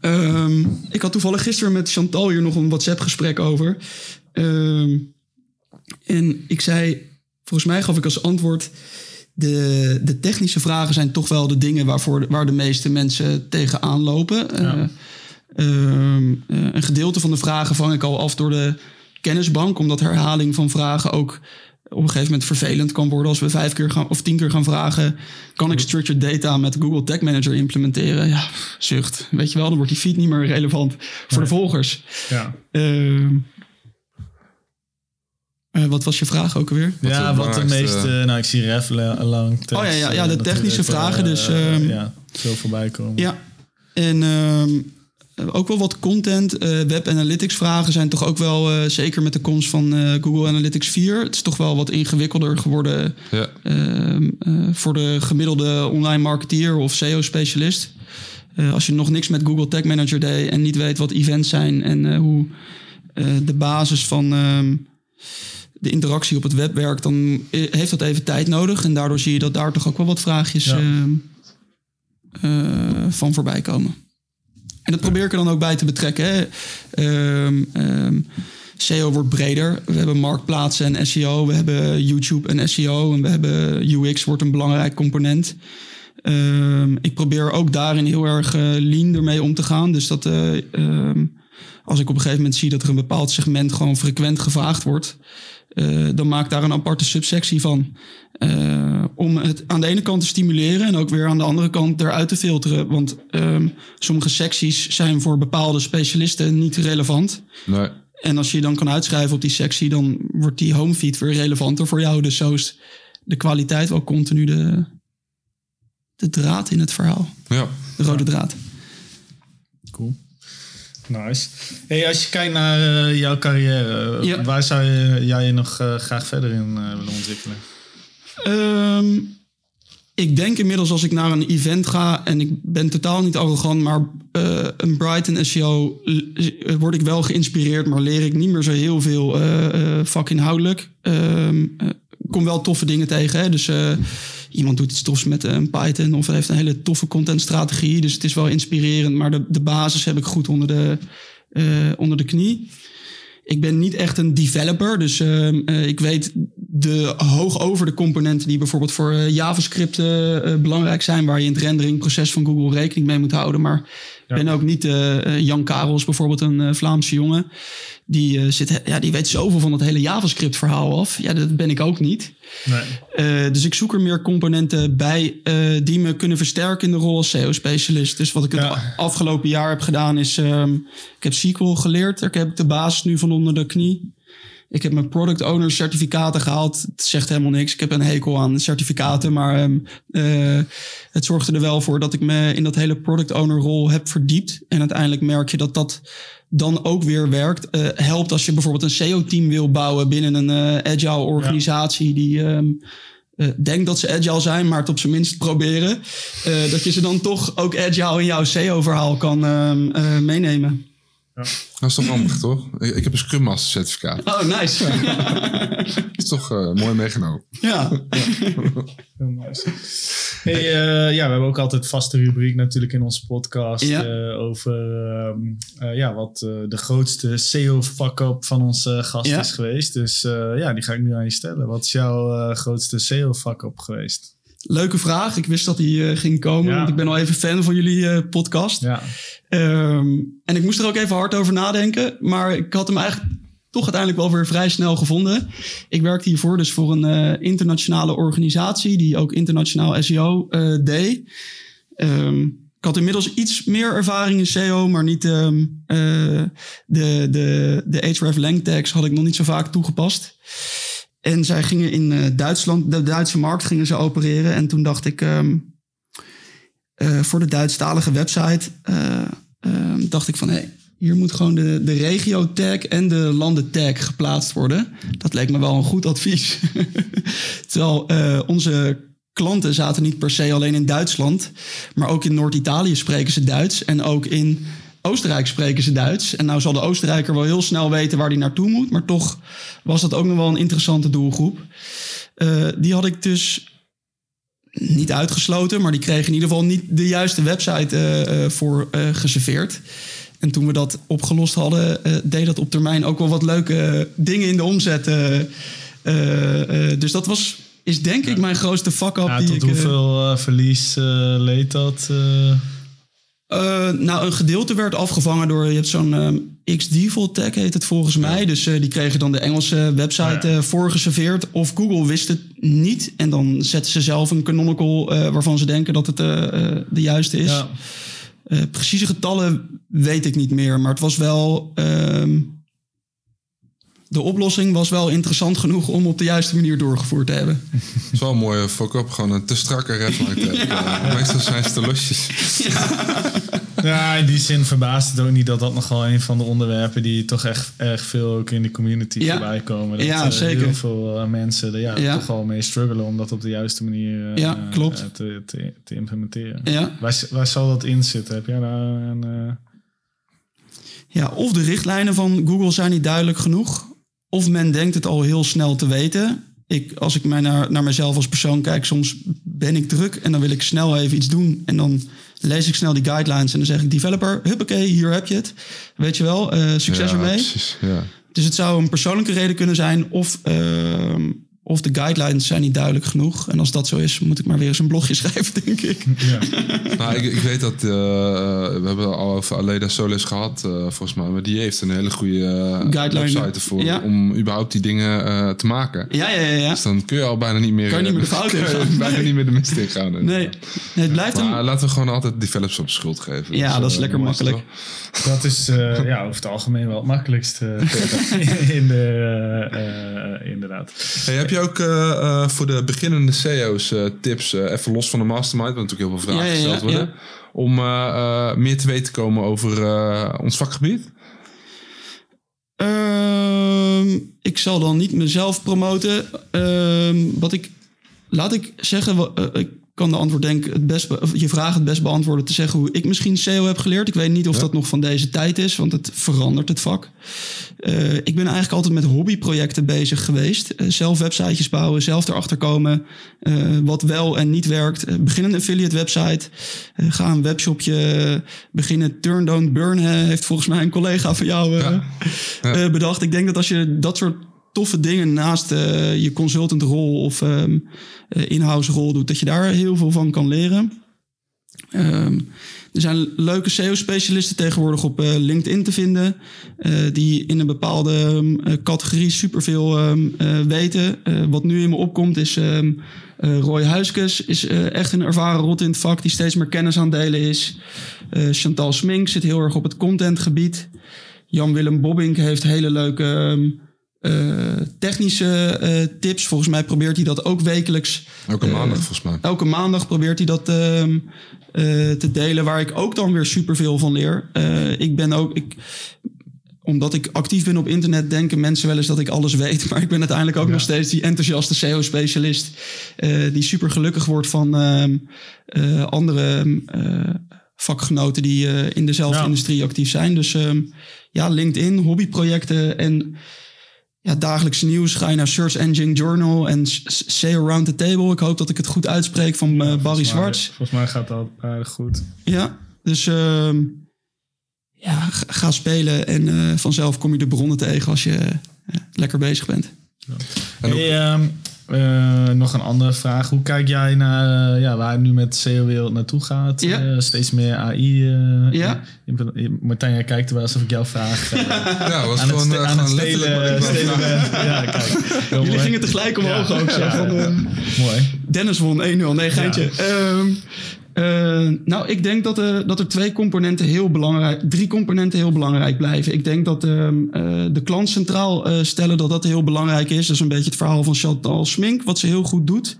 Ehm, ik had toevallig gisteren met Chantal hier nog een WhatsApp-gesprek over. Ehm, en ik zei, volgens mij gaf ik als antwoord... De, de technische vragen zijn toch wel de dingen waarvoor, waar de meeste mensen tegenaan lopen. Ja. Eh, ehm, eh, een gedeelte van de vragen vang ik al af door de kennisbank, omdat herhaling van vragen ook op een gegeven moment vervelend kan worden. Als we vijf keer gaan of tien keer gaan vragen, kan ik structured data met Google Tag Manager implementeren? Ja, zucht. Weet je wel, dan wordt die feed niet meer relevant voor de volgers. Ja, Ehm, eh, wat was je vraag ook alweer? Wat ja wat de meeste... Nou, ik zie ref la- lang Oh ja, ja, ja, eh, de natuurlijk, technische eh, vragen, dus, ehm, ja, veel voorbij komen. Ja, en ehm, ook wel wat content. eh, web analytics vragen zijn toch ook wel, eh, zeker met de komst van eh, Google Analytics 4, het is toch wel wat ingewikkelder geworden Ja. ehm, eh, voor de gemiddelde online marketeer of SEO-specialist. Eh, als je nog niks met Google Tag Manager deed en niet weet wat events zijn en eh, hoe eh, de basis van ehm, de interactie op het web werkt, dan eh, heeft dat even tijd nodig. En daardoor zie je dat daar toch ook wel wat vraagjes Ja. ehm, eh, van voorbij komen. En dat probeer ik er dan ook bij te betrekken. Hè. Ehm, ehm, SEO wordt breder. We hebben marktplaatsen en SEO. We hebben YouTube en SEO. En we hebben UX wordt een belangrijk component. Ehm, ik probeer ook daarin heel erg eh, lean ermee om te gaan. Dus dat eh, als ik op een gegeven moment zie dat er een bepaald segment gewoon frequent gevraagd wordt, eh, dan maak daar een aparte subsectie van. Eh, om het aan de ene kant te stimuleren en ook weer aan de andere kant eruit te filteren. Want ehm, sommige secties zijn voor bepaalde specialisten niet relevant. Nee. En als je je dan kan uitschrijven op die sectie, dan wordt die homefeed weer relevanter voor jou. Dus zo is de kwaliteit wel continu de, de draad in het verhaal. Ja. De rode draad. Cool. Nice. Hey, als je kijkt naar eh, jouw carrière, Ja. waar zou je jij je nog eh, graag verder in eh, willen ontwikkelen? Ehm, ik denk inmiddels als ik naar een event ga en ik ben totaal niet arrogant, maar een Brighton SEO word ik wel geïnspireerd, maar leer ik niet meer zo heel veel vakinhoudelijk. Ehm, eh, ik kom wel toffe dingen tegen. Hè? Dus iemand doet iets tofs met een Python of heeft een hele toffe contentstrategie. Dus het is wel inspirerend, maar de, de basis heb ik goed onder de, eh, onder de knie. Ik ben niet echt een developer, dus ehm, eh, ik weet de hoog over de componenten die bijvoorbeeld voor eh, JavaScript eh, eh, belangrijk zijn, waar je in het renderingproces van Google rekening mee moet houden. Maar ik ben ook niet eh, eh, Jan Karels, bijvoorbeeld een eh, Vlaamse jongen. Die, eh, zit, ja, die weet zoveel van het hele JavaScript verhaal af. Ja, dat ben ik ook niet. Nee. Eh, dus ik zoek er meer componenten bij eh, die me kunnen versterken in de rol als SEO-specialist. Dus wat ik het Ja. afgelopen jaar heb gedaan is... ehm, ik heb SQL geleerd. Daar heb ik de basis nu van onder de knie. ik heb mijn product owner certificaten gehaald. Het zegt helemaal niks. Ik heb een hekel aan certificaten. Maar ehm, eh, het zorgde er wel voor dat ik me in dat hele product owner rol heb verdiept. En uiteindelijk merk je dat dat dan ook weer werkt. Eh, helpt als je bijvoorbeeld een SEO-team wil bouwen binnen een eh, agile organisatie die ehm, eh, denkt dat ze agile zijn, maar het op zijn minst proberen. Dat je ze dan toch ook agile in jouw SEO-verhaal kan ehm, eh, meenemen. Dat is toch handig, toch? Ik, ik heb een Scrum Master certificaat. Oh, nice. Dat is toch eh, mooi meegenomen. ja. Heel nice. Hey, eh, ja, we hebben ook altijd vaste rubriek natuurlijk in onze podcast Ja. eh, over ehm, eh, ja, wat eh, de grootste SEO fuck-up van onze gast Ja. is geweest. Dus eh, ja, die ga ik nu aan je stellen. Wat is jouw eh, grootste SEO fuck-up geweest? Leuke vraag. Ik wist dat die eh, ging komen, Ja. want ik ben al even fan van jullie eh, podcast. Ja, Ehm, en ik moest er ook even hard over nadenken. Maar ik had hem eigenlijk toch uiteindelijk wel weer vrij snel gevonden. Ik werkte hiervoor dus voor een eh, internationale organisatie... die ook internationaal SEO deed. Ehm, ik had inmiddels iets meer ervaring in SEO... maar niet ehm, eh, de, de, de href lang tags had ik nog niet zo vaak toegepast. En zij gingen in eh, Duitsland, de Duitse markt gingen ze opereren. En toen dacht ik... ehm, eh, voor de Duitsstalige website eh, eh, dacht ik van hé, hey, hier moet gewoon de, de regio-tag en de landen-tag geplaatst worden. Dat leek me wel een goed advies. Terwijl onze klanten zaten niet per se alleen in Duitsland, maar ook in Noord-Italië spreken ze Duits en ook in Oostenrijk spreken ze Duits. En nou zal de Oostenrijker wel heel snel weten waar hij naartoe moet, maar toch was dat ook nog wel een interessante doelgroep. Eh, die had ik dus niet uitgesloten, maar die kregen in ieder geval niet de juiste website eh, eh, voor geserveerd. En toen we dat opgelost hadden, deed dat op termijn ook wel wat leuke dingen in de omzet. dus dat was, is denk ik mijn grootste fuck-up. ja die tot ik, hoeveel verlies leed dat? Eh? Eh, nou, een gedeelte werd afgevangen door, je hebt zo'n ehm, X-Default tag heet het volgens mij. Dus eh, die kregen dan de Engelse website Ja. eh, voorgeserveerd. Of Google wist het niet. En dan zetten ze zelf een canonical eh, waarvan ze denken dat het eh, eh, de juiste is. ja. Eh, precieze getallen weet ik niet meer. Maar het was wel... ehm, de oplossing was wel interessant genoeg om op de juiste manier doorgevoerd te hebben. Het is wel een mooie fuck-up. Gewoon een te strakke redline. Eh, Meestal zijn ze te losjes. Ja, in die zin verbaast het ook niet dat dat nogal een van de onderwerpen die toch echt erg veel ook in de community Ja. voorbij komen. Dat Ja, eh, zeker. heel veel eh, mensen er ja, Ja. toch wel mee struggelen om dat op de juiste manier eh, Ja, klopt. te, te, te implementeren. Ja. Waar, waar zal dat in zitten? Heb jij daar een... eh, Ja, of de richtlijnen van Google zijn niet duidelijk genoeg. Of men denkt het al heel snel te weten. Ik, als ik mij naar, naar mezelf als persoon kijk, soms ben ik druk en dan wil ik snel even iets doen. En dan lees ik snel die guidelines en dan zeg ik, developer, huppakee, hier heb je het. Weet je wel, eh, succes ja, ermee. precies. Ja. Dus het zou een persoonlijke reden kunnen zijn of, ehm, of de guidelines zijn niet duidelijk genoeg. En als dat zo is, moet ik maar weer eens een blogje schrijven, denk ik. ja. Nou, ik, ik weet dat... eh, we hebben al over Aleda Solis gehad, eh, volgens mij. Maar die heeft een hele goede eh, Guideline. website ervoor. Ja. Om überhaupt die dingen eh, te maken. Ja, ja, ja. ja. Dus dan kun je al bijna niet meer... Kan je niet meer de fout in gaan. bijna niet meer de mist in gaan. Nee, nee, het blijft een... Maar laten we gewoon altijd developers op schuld geven. Ja, dat is lekker makkelijk. Dat is eh, ja, over het algemeen wel het makkelijkste in de, inderdaad. Hey, heb je ook eh, eh, voor de beginnende CEO's eh, tips, even los van de mastermind, waar natuurlijk heel veel vragen Ja, ja, ja, gesteld worden, om meer te weten te komen over ons vakgebied? Ehm, ik zal dan niet mezelf promoten. Ehm, wat ik, laat ik zeggen, ik kan de antwoord denk het best, je vraag het best beantwoorden te zeggen hoe ik misschien SEO heb geleerd. Ik weet niet of Ja. dat nog van deze tijd is, want het verandert het vak. Eh, ik ben eigenlijk altijd met hobbyprojecten bezig geweest. Eh, zelf websitejes bouwen, zelf erachter komen eh, wat wel en niet werkt. Begin een affiliate website. Ga een webshopje beginnen. Turn, don't burn heeft volgens mij een collega van jou Ja. Ja. bedacht. Ik denk dat als je dat soort toffe dingen naast eh, je consultant rol of eh, in-house rol doet, dat je daar heel veel van kan leren. Ehm, er zijn leuke SEO-specialisten tegenwoordig op eh, LinkedIn te vinden. die in een bepaalde eh, categorie superveel weten. Wat nu in me opkomt is Roy Huiskes. Is echt een ervaren rot in het vak die steeds meer kennis aan delen is. Chantal Smink zit heel erg op het contentgebied. Jan-Willem Bobbink heeft hele leuke ehm, eh, technische eh, tips. Volgens mij probeert hij dat ook wekelijks. Elke Eh, maandag volgens mij. Elke maandag probeert hij dat ehm, eh, te delen, waar ik ook dan weer superveel van leer. Ik ben ook, ik, omdat ik actief ben op internet, denken mensen wel eens dat ik alles weet. Maar ik ben uiteindelijk ook nog steeds die enthousiaste SEO-specialist. die super gelukkig wordt van ehm, eh, andere eh, vakgenoten die in dezelfde Ja. industrie actief zijn. Dus ehm, ja, LinkedIn, hobbyprojecten en ja, dagelijks nieuws. Ga je naar Search Engine Journal en S- S- SEO Round the Table. Ik hoop dat ik het goed uitspreek van eh, Barry Volgens mij- Zwarts. Volgens mij gaat dat aardig goed. Ja, dus ehm, ja, ga, spelen en eh, vanzelf kom je de bronnen tegen als je eh, lekker bezig bent. Hey, ehm, eh, nog een andere vraag. Hoe kijk jij naar eh, ja, waar het nu met de naartoe gaat? Ja. Eh, steeds meer AI. eh, Ja. in- in- Martijn, jij kijkt er wel alsof ik jouw vraag ja, was gewoon, aan het stelen, stelen. Ja, kijk. Jullie mooi. gingen tegelijk omhoog Ja. ook. Zo, Ja, van, ja. Mooi. Dennis won 1-0. Nee, geintje. Ehm, eh, nou, ik denk dat, eh, dat er twee componenten heel belangrijk, drie componenten heel belangrijk blijven. Ik denk dat ehm, eh, de klant centraal stellen dat dat heel belangrijk is. Dat is een beetje het verhaal van Chantal Smink, wat ze heel goed doet.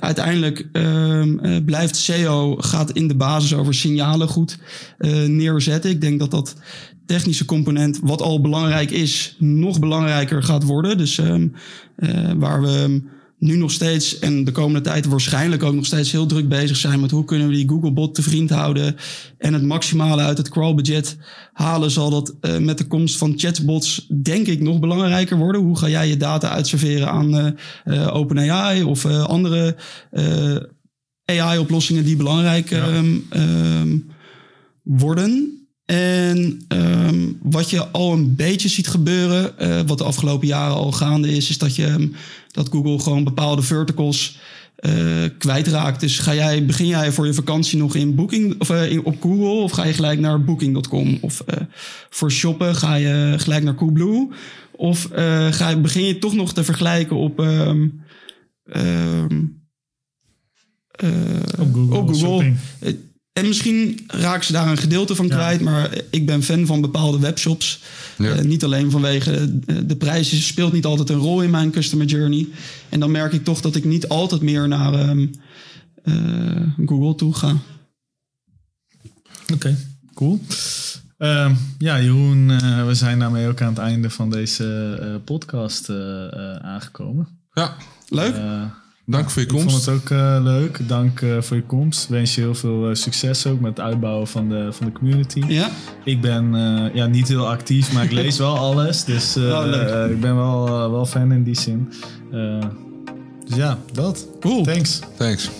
Uiteindelijk ehm, eh, blijft SEO, gaat in de basis over signalen goed neerzetten. Ik denk dat dat technische component, wat al belangrijk is, nog belangrijker gaat worden. Dus ehm, eh, waar we nu nog steeds en de komende tijd waarschijnlijk ook nog steeds heel druk bezig zijn met hoe kunnen we die Googlebot te vriend houden en het maximale uit het crawlbudget halen, zal dat eh, met de komst van chatbots denk ik nog belangrijker worden. Hoe ga jij je data uitserveren aan eh, eh, OpenAI of andere AI-oplossingen die belangrijk Ja. ehm, ehm, worden. En ehm, wat je al een beetje ziet gebeuren, eh, wat de afgelopen jaren al gaande is, is dat, je, ehm, dat Google gewoon bepaalde verticals eh, kwijtraakt. Dus ga jij, begin jij voor je vakantie nog in Booking of eh, in, op Google of ga je gelijk naar Booking.com? Of voor shoppen ga je gelijk naar Coolblue? Of ga je, begin je toch nog te vergelijken op, ehm, ehm, eh, Op Google. op Google. Eh, En misschien raken ze daar een gedeelte van Ja. kwijt, maar ik ben fan van bepaalde webshops. Ja. Eh, niet alleen vanwege de, de prijs speelt niet altijd een rol in mijn customer journey. En dan merk ik toch dat ik niet altijd meer naar ehm, eh, Google toe ga. Oké, cool. Ehm, ja, Jeroen, eh, we zijn daarmee ook aan het einde van deze eh, podcast aangekomen. Ja, Leuk? Eh, dank voor je ik vond komst. het ook eh, leuk. Dank eh, voor je komst. Wens je heel veel eh, succes ook met het uitbouwen van de, van de community. ja? Ik ben eh, ja, niet heel actief, maar ik lees wel alles. Dus eh, Oh, leuk. eh, ik ben wel, eh, wel fan in die zin. Eh, dus ja, dat. Cool. Thanks. Thanks.